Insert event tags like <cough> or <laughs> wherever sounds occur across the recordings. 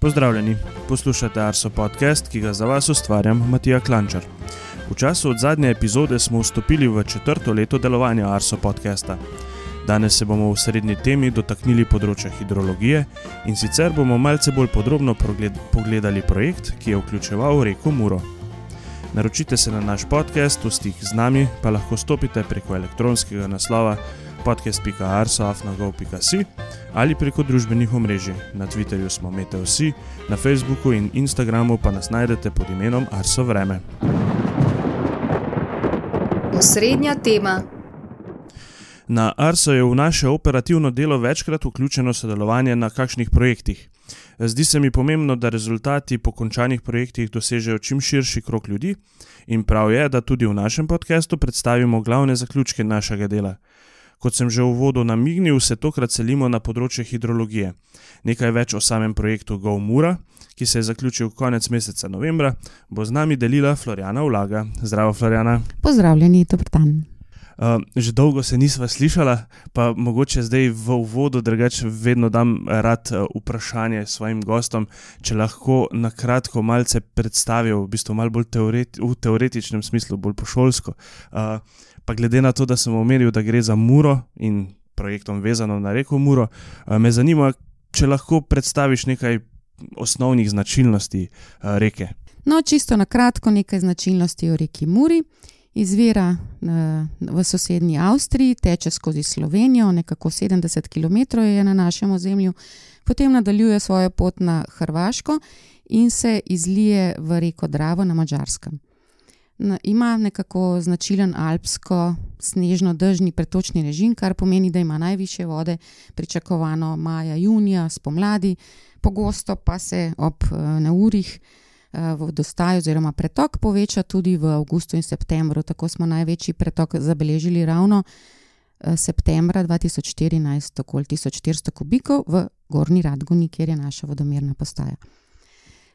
Pozdravljeni, poslušate Arso podcast, ki ga za vas ustvarjam Matija Klančar. V času od zadnje epizode smo vstopili v četrto leto delovanja Arso podcasta. Danes se bomo v srednji temi dotaknili področja hidrologije in sicer bomo malce bolj podrobno pogledali projekt, ki je vključeval reko Muro. Naročite se na naš podcast, v stik z nami pa lahko stopite preko elektronskega naslova podcast.arsoafnagov.si ali preko družbenih omrežij. Na Twitterju smo Meteosi, na Facebooku in Instagramu pa nas najdete pod imenom Arso Vreme. Osrednja tema. Na Arso je v naše operativno delo večkrat vključeno sodelovanje na kakšnih projektih. Zdi se mi pomembno, da rezultati po končanih projektih dosežejo čim širši krok ljudi, in prav je, da tudi v našem podkastu predstavimo glavne zaključke našega dela. Kot sem že v uvodu namignil, se tokrat selimo na področje hidrologije. Nekaj več o samem projektu GoMura, ki se je zaključil konec meseca novembra, bo z nami delila Floriana Vlaga. Zdravo, Floriana. Pozdravljeni, dobro dan. Uh, že dolgo se nisva slišala, pa mogoče zdaj v uvodu, drugače vedno dam rad uh, vprašanje svojim gostom, če lahko na kratko malce predstavijo, v bistvu malo bolj teoreti v teoretičnem smislu, bolj pošolsko. Uh, pa glede na to, da sem omenil, da gre za Muro in projektom vezano na reko Muro, me zanima, če lahko predstaviš nekaj osnovnih značilnosti reke. No, čisto na kratko nekaj značilnosti o reki Muri. Izvira v sosednji Avstriji, teče skozi Slovenijo, nekako 70 km je na našem ozemlju, potem nadaljuje svojo pot na Hrvaško in se izlije v reko Dravo na Mačarskem ima nekako značilen alpsko-snežno-držni pretočni režim, kar pomeni, da ima najviše vode pričakovano maja, junija, spomladi, pogosto pa se ob neurih vodostaj oziroma pretok poveča tudi v avgustu in septembru. Tako smo največji pretok zabeležili ravno septembra 2014, okoli 1400 kubikov v Gorni Radguni, kjer je naša vodomerna postaja.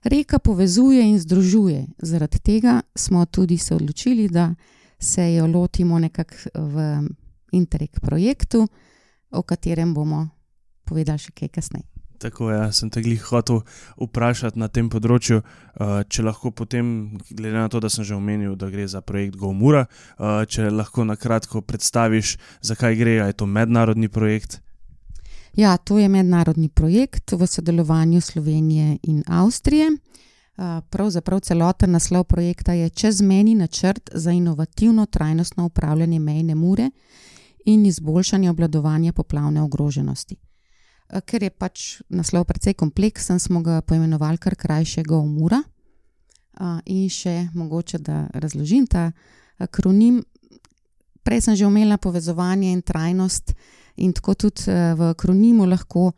Reka povezuje in združuje. Zaradi tega smo tudi se odločili, da se jo lotimo nekako v Interreg projektu, o katerem bomo povedali še kaj kasneje. Tako je, ja, sem te glih hotel vprašati na tem področju, če lahko potem, glede na to, da sem že omenil, da gre za projekt GoMura, če lahko na kratko predstaviš, zakaj gre, je to mednarodni projekt. Ja, to je mednarodni projekt v sodelovanju Slovenije in Avstrije. Pravzaprav celoten naslov projekta je Čezmeni načrt za inovativno trajnostno upravljanje mejne mure in izboljšanje obladovanja poplavne ogroženosti. Ker je pač naslov precej kompleksen, smo ga poimenovali kar krajše GoMura. In še mogoče, da razložim ta akronim. Prej sem že omenila povezovanje in trajnost. In tako tudi v akronimu lahko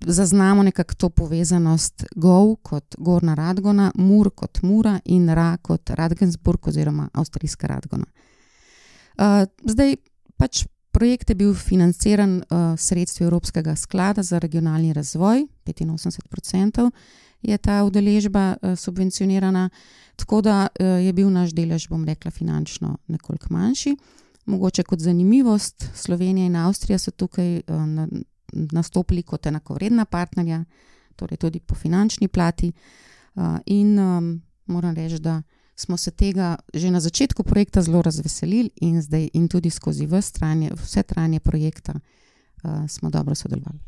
zaznamo nekako to povezanost GOV kot Gorna Radgona, MUR kot Mura in RA kot Radgensburg oziroma Avstrijska Radgona. Zdaj pač projekt je bil financiran sredstvi Evropskega sklada za regionalni razvoj, 85% je ta udeležba subvencionirana, tako da je bil naš delež, bom rekla, finančno nekoliko manjši. Mogoče kot zanimivost, Slovenija in Avstrija so tukaj nastopili kot enakovredna partnerja, torej tudi po finančni plati. In moram reči, da smo se tega že na začetku projekta zelo razveselili, in zdaj, in tudi skozi trajanje, vse trajanje projekta, smo dobro sodelovali.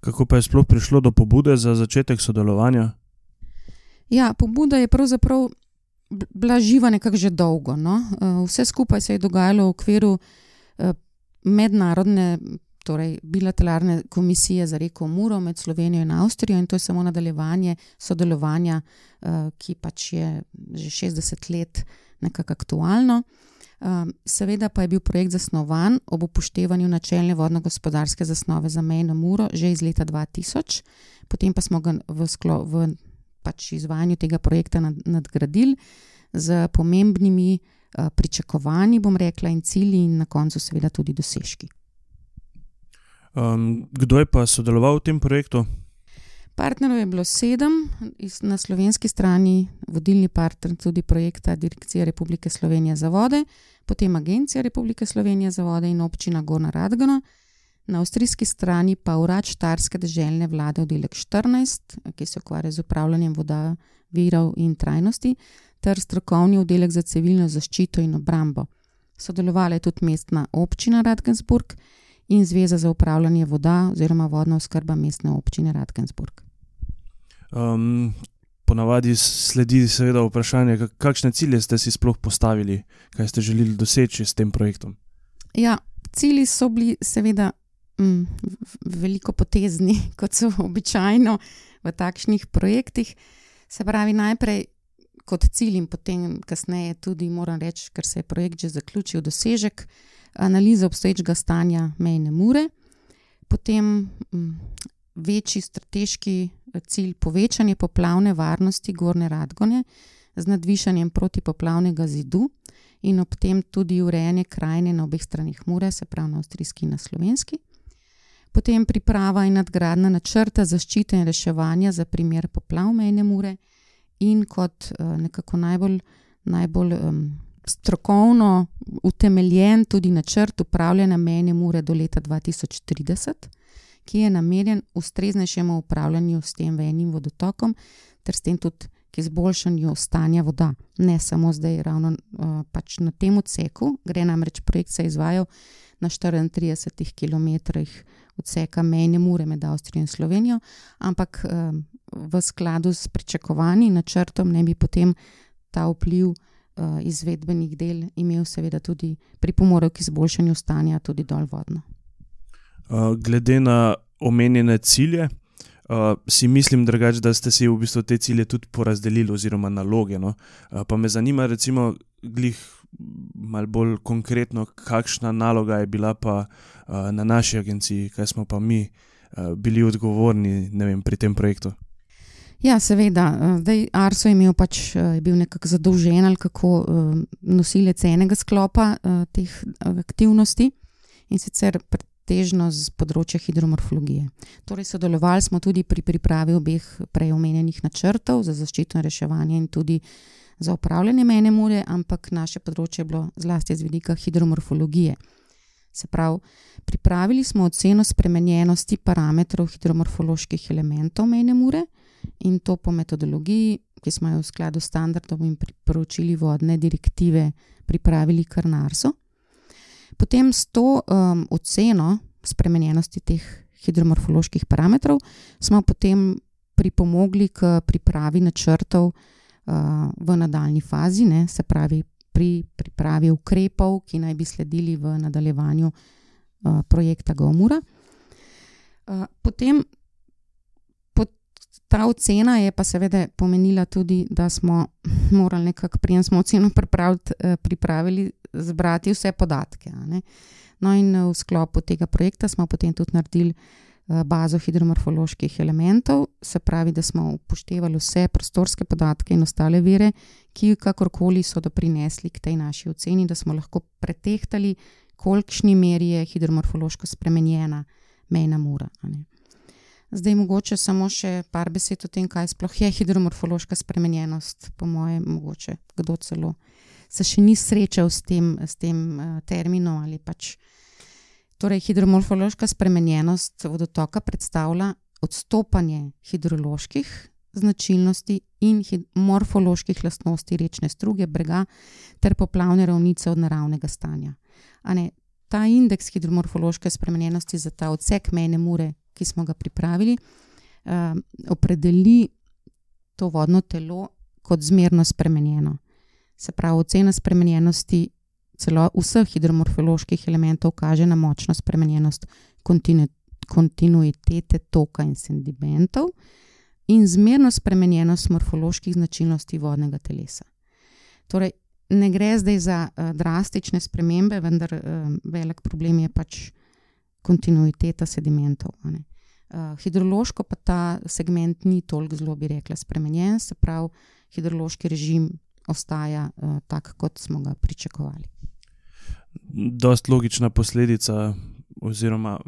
Kako pa je sploh prišlo do pobude za začetek sodelovanja? Ja, pobuda je pravzaprav bila živa nekako že dolgo. No? Vse skupaj se je dogajalo v okviru mednarodne, torej bilateralne komisije za reko Muro med Slovenijo in Avstrijo, in to je samo nadaljevanje sodelovanja, ki pač je že 60 let nekako aktualno. Seveda pa je bil projekt zasnovan ob upoštevanju načelne vodno-gospodarske zasnove za mejno Muro že iz leta 2000, potem pa smo ga v sklopu pač izvajanju tega projekta nadgradili z pomembnimi pričakovanji, bom rekla, in cilji, in na koncu, seveda, tudi dosežki. Um, kdo je pa sodeloval v tem projektu? Partnerjev je bilo sedem, na slovenski strani vodilni partner tudi projekta Direkcija Republike Slovenije za vode, potem Agencija Republike Slovenije za vode in občina Gorna Radgona. na avstrijski strani pa urad Štarske državne vlade oddelek 14, ki se ukvarja z upravljanjem voda, virov in trajnosti, ter strokovni oddelek za civilno zaščito in obrambo. Sodelovala je tudi mestna občina Radgensburg in Zveza za upravljanje voda oziroma vodna oskrba mestne občine Radgensburg. Um, ponavadi sledi seveda vprašanje, kakšne cilje ste si sploh postavili, kaj ste želeli doseči s tem projektom. Ja, cilji so bili seveda mm, veliko potezni, <laughs> kot so običajno v takšnih projektih. Se pravi, najprej kot cilj in potem kasneje tudi moram reči, ker se je projekt že zaključil, dosežek analize obstoječega stanja mejne mure, potem mm, večji strateški eh, cilj povečanje poplavne varnosti Gorne Radgone z nadvišanjem protipoplavnega zidu in ob tem tudi urejanje krajine na obeh stranih Mure, se pravi na avstrijski in na slovenski. Potem priprava in nadgradna načrta zaščite in reševanja za primer poplav mejne Mure in kot uh, nekako najbolj, najbolj um, strokovno utemeljen tudi načrt upravljanja mejne Mure do leta 2030 ki je namenjen ustreznejšemu upravljanju s tem venim vodotokom, ter s tem tudi k izboljšanju stanja voda. Ne samo zdaj, ravno uh, pač na tem odseku, gre namreč projekt se izvajal na 34 km odseka mejne mure med Avstrijo in Slovenijo, ampak v skladu s pričakovanji načrtom ne bi potem ta vpliv. Izvedbenih del imel, seveda, tudi pripomorel k izboljšanju stanja, tudi dol vodno. Uh, glede na omenjene cilje, uh, si mislim, drugač, da ste si v bistvu te cilje tudi porazdelili, oziroma naloge. No? Uh, pa me zanima, recimo, glih malo bolj konkretno, kakšna naloga je bila pa uh, na naši agenciji, kaj smo pa mi uh, bili odgovorni vem, pri tem projektu. Ja, seveda. Zdaj, Arso je, imel pač, je bil nekako zadolžen ali kako nosilec enega sklopa teh aktivnosti in sicer pretežno z področja hidromorfologije. Torej, sodelovali smo tudi pri pripravi obeh prej omenjenih načrtov za zaščito in reševanje in tudi za upravljanje mene more, ampak naše področje je bilo zlasti z vidika hidromorfologije. Se pravi, pripravili smo oceno spremenjenosti parametrov hidromorfoloških elementov mene more in to po metodologiji, ki smo jo v skladu s standardom in priporočili vodne direktive pripravili kar narso. Potem s to um, oceno spremenjenosti teh hidromorfoloških parametrov smo potem pripomogli k pripravi načrtov v nadaljni fazi, ne, se pravi pri pripravi ukrepov, ki naj bi sledili v nadaljevanju uh, projekta Gomura. Uh, potem ta ocena je pa seveda pomenila tudi, da smo morali nekako, prijem smo oceno pripravili, zbrati vse podatke. No, in v sklopu tega projekta smo potem tudi naredili eh, bazo hidromorfoloških elementov, se pravi, da smo upoštevali vse prostorske podatke in ostale vire, ki kakorkoli so doprinesli k tej naši oceni, da smo lahko pretehtali, kolikšni meri je hidromorfološko spremenjena mejna mura. Zdaj, mogoče samo še par besed o tem, kaj sploh je hidromorfološka spremenjenost, po mojem, mogoče kdo celo se še ni srečal s tem, s tem uh, terminom. Pač. Torej, hidromorfološka spremenjenost vodotoka predstavlja odstopanje hidroloških značilnosti in morfoloških lastnosti rečne struge, brega ter poplavne ravnice od naravnega stanja. Ne, ta indeks hidromorfološke spremenjenosti za ta odsek mejne mure, ki smo ga pripravili, uh, opredeli to vodno telo kot zmerno spremenjeno se pravi, ocena spremenjenosti celo vseh hidromorfoloških elementov kaže na močno spremenjenost kontinu, kontinuitete toka in sedimentov in zmerno spremenjenost morfoloških značilnosti vodnega telesa. Torej, ne gre zdaj za uh, drastične spremembe, vendar uh, velik problem je pač kontinuiteta sedimentov. Uh, hidrološko pa ta segment ni toliko zelo, bi rekla, spremenjen, se pravi, hidrološki režim ostaja uh, tak, kot smo ga pričakovali. Dost logična posledica, oziroma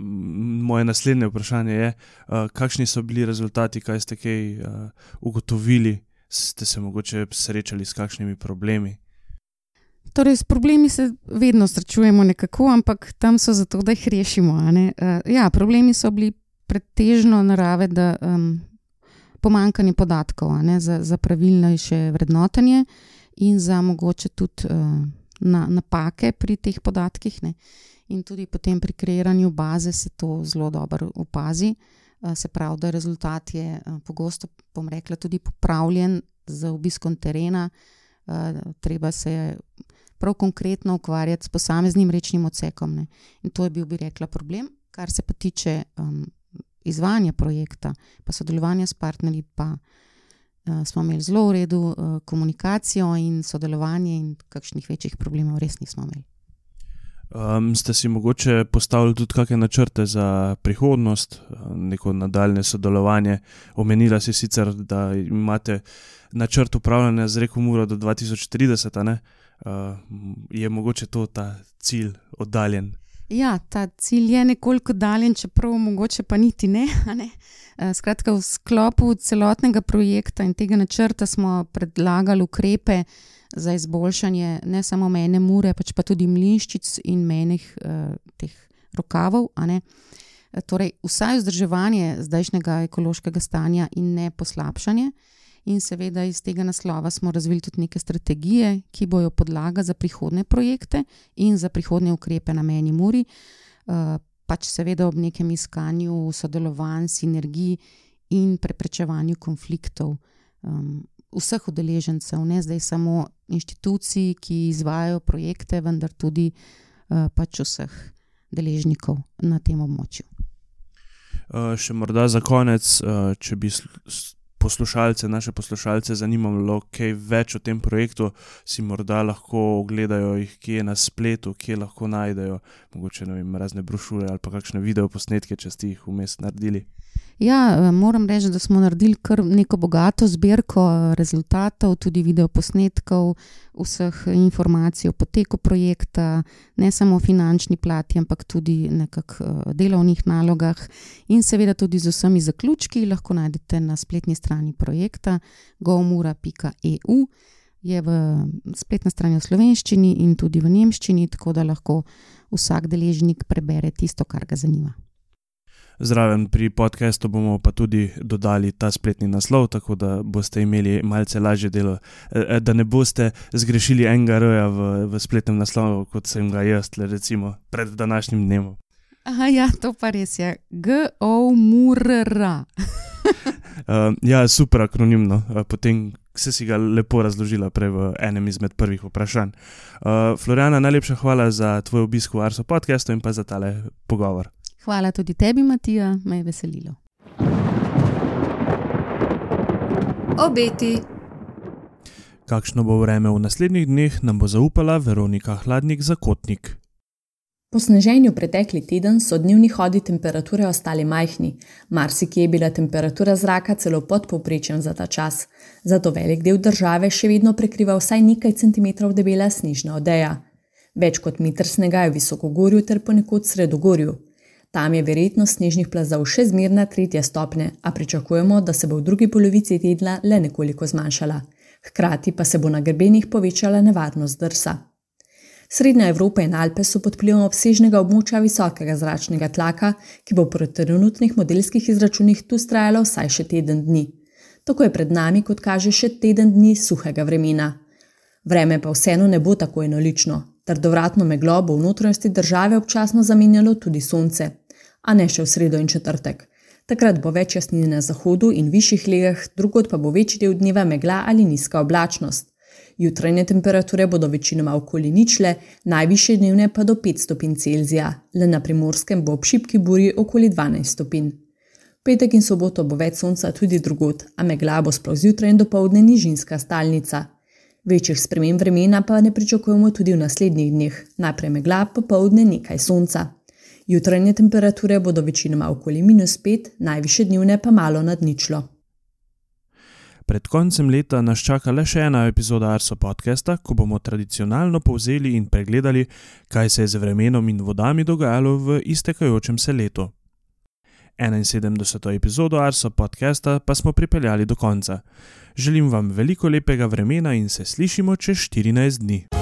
moje naslednje vprašanje je, uh, kakšni so bili rezultati, kaj ste kaj uh, ugotovili, ste se mogoče srečali s kakšnimi problemi. Torej, s problemi se vedno srečujemo nekako, ampak tam so zato, da jih rešimo. Uh, ja, problemi so bili pretežno narave, da um, pomankanje podatkov ne, za, za pravilnejše vrednotenje in za mogoče tudi uh, na, napake pri teh podatkih. Ne. In tudi potem pri kreiranju baze se to zelo dobro opazi. Uh, se pravi, da rezultat je uh, pogosto, bom rekla, tudi popravljen z obiskom terena. Uh, treba se prav konkretno ukvarjati s posameznim rečnim odsekom. Ne. In to je bil, bi rekla, problem. Kar se pa tiče um, izvajanja projekta, pa sodelovanja s partnerji, pa uh, smo imeli zelo v redu uh, komunikacijo in sodelovanje, in kakšnih večjih problemov res nismo imeli. Um, ste si mogoče postavili tudi kakšne načrte za prihodnost, neko nadaljne sodelovanje? Omenila si sicer, da imate načrt upravljanja z reko Muro do 2030, uh, je mogoče to ta cilj oddaljen? Ja, ta cilj je nekoliko daljen, čeprav mogoče pa niti ne. <laughs> ne? Eh, skratka, v sklopu celotnega projekta in tega načrta smo predlagali ukrepe za izboljšanje ne samo mene mure, pač pa tudi mlinščic in menih eh, teh rokavov. Eh, torej, vsaj vzdrževanje zdajšnjega ekološkega stanja in ne poslabšanje. In seveda iz tega naslova smo razvili tudi neke strategije, ki bojo podlaga za prihodne projekte in za prihodne ukrepe na meni Muri, uh, pač seveda ob nekem iskanju sodelovanj, sinergij in preprečevanju konfliktov um, vseh udeležencev, ne zdaj samo inštitucij, ki izvajo projekte, vendar tudi uh, pač vseh deležnikov na tem območju. Uh, še morda za konec, uh, če bi poslušalce, naše poslušalce zanimalo kaj več o tem projektu, si morda lahko ogledajo jih, kje je na spletu, kje lahko najdejo, mogoče vem, razne brošure ali pa kakšne videoposnetke, če ste jih vmes naredili. Ja, eh, moram reči, da smo naredili kar neko bogato zbirko eh, rezultatov, tudi videoposnetkov, vseh informacij o poteku projekta, ne samo o finančni plati, ampak tudi nekako eh, delovnih nalogah in seveda tudi z vsemi zaključki, lahko najdete na spletni strani projekta gomura.eu. Je v spletni strani v slovenščini in tudi v nemščini, tako da lahko vsak deležnik prebere tisto, kar ga zanima. Zraven pri podkastu bomo pa tudi dodali ta spletni naslov, tako da boste imeli malce lažje delo, e, e, da ne boste zgrešili enega roja v, v spletnem naslovu, kot sem ga jaz, recimo pred današnjim dnevom. Aha, ja, to pa res je. G-O-M-U-R-R. uh, <laughs> ja, super akronimno. Uh, potem se si ga lepo razložila prej v enem izmed prvih vprašanj. Uh, Floriana, najlepša hvala za tvoj obisk v Arso podcastu in pa za tale pogovor. Hvala tudi tebi, Matija, me je veselilo. Obeti. Kakšno bo vreme v naslednjih dneh, nam bo zaupala Veronika Hladnik za Kotnik. Po sneženju pretekli teden so dnevni hodi temperature ostali majhni, marsikje je bila temperatura zraka celo pod povprečjem za ta čas, zato velik del države še vedno prekriva vsaj nekaj centimetrov debela snežna odeja. Več kot meter snega je v visokogorju ter ponekod sredogorju. Tam je verjetnost snežnih plazov še zmerna tretja stopnja, a pričakujemo, da se bo v drugi polovici tedna le nekoliko zmanjšala. Hkrati pa se bo na grebenih povečala nevarnost drsa. Srednja Evropa in Alpe so pod vplivom obsežnega območja visokega zračnega tlaka, ki bo po trenutnih modelskih izračunih tu trajalo vsaj še teden dni. Tako je pred nami, kot kaže, še teden dni suhega vremena. Vreme pa vseeno ne bo tako enolično, Trdovratno meglo bo v notranjosti države občasno zamenjalo tudi sonce, a ne še v sredo in četrtek. Takrat bo več jasnine na zahodu in višjih legah, drugod pa bo večji del dneva megla ali nizka oblačnost. Jutranje temperature bodo večinoma okoli ničle, najviše dnevne pa do 5 stopinj Celzija, le na primorskem bo ob šipki buri okoli 12 stopinj. Petek in soboto bo več sonca tudi drugod, a megla bo sploh zjutraj in dopoledne nižinska stalnica. Večjih sprememb vremena pa ne pričakujemo tudi v naslednjih dneh, najprej megla, popoldne nekaj sonca. Jutranje temperature bodo večinoma okoli minus 5, najviše dnevne pa malo nad ničlo. Pred koncem leta nas čaka le še ena epizoda Arso podcasta, ko bomo tradicionalno povzeli in pregledali, kaj se je z vremenom in vodami dogajalo v iztekajočem se letu. 71. epizodo Arso podcasta pa smo pripeljali do konca. Želim vam veliko lepega vremena in se slišimo čez 14 dni.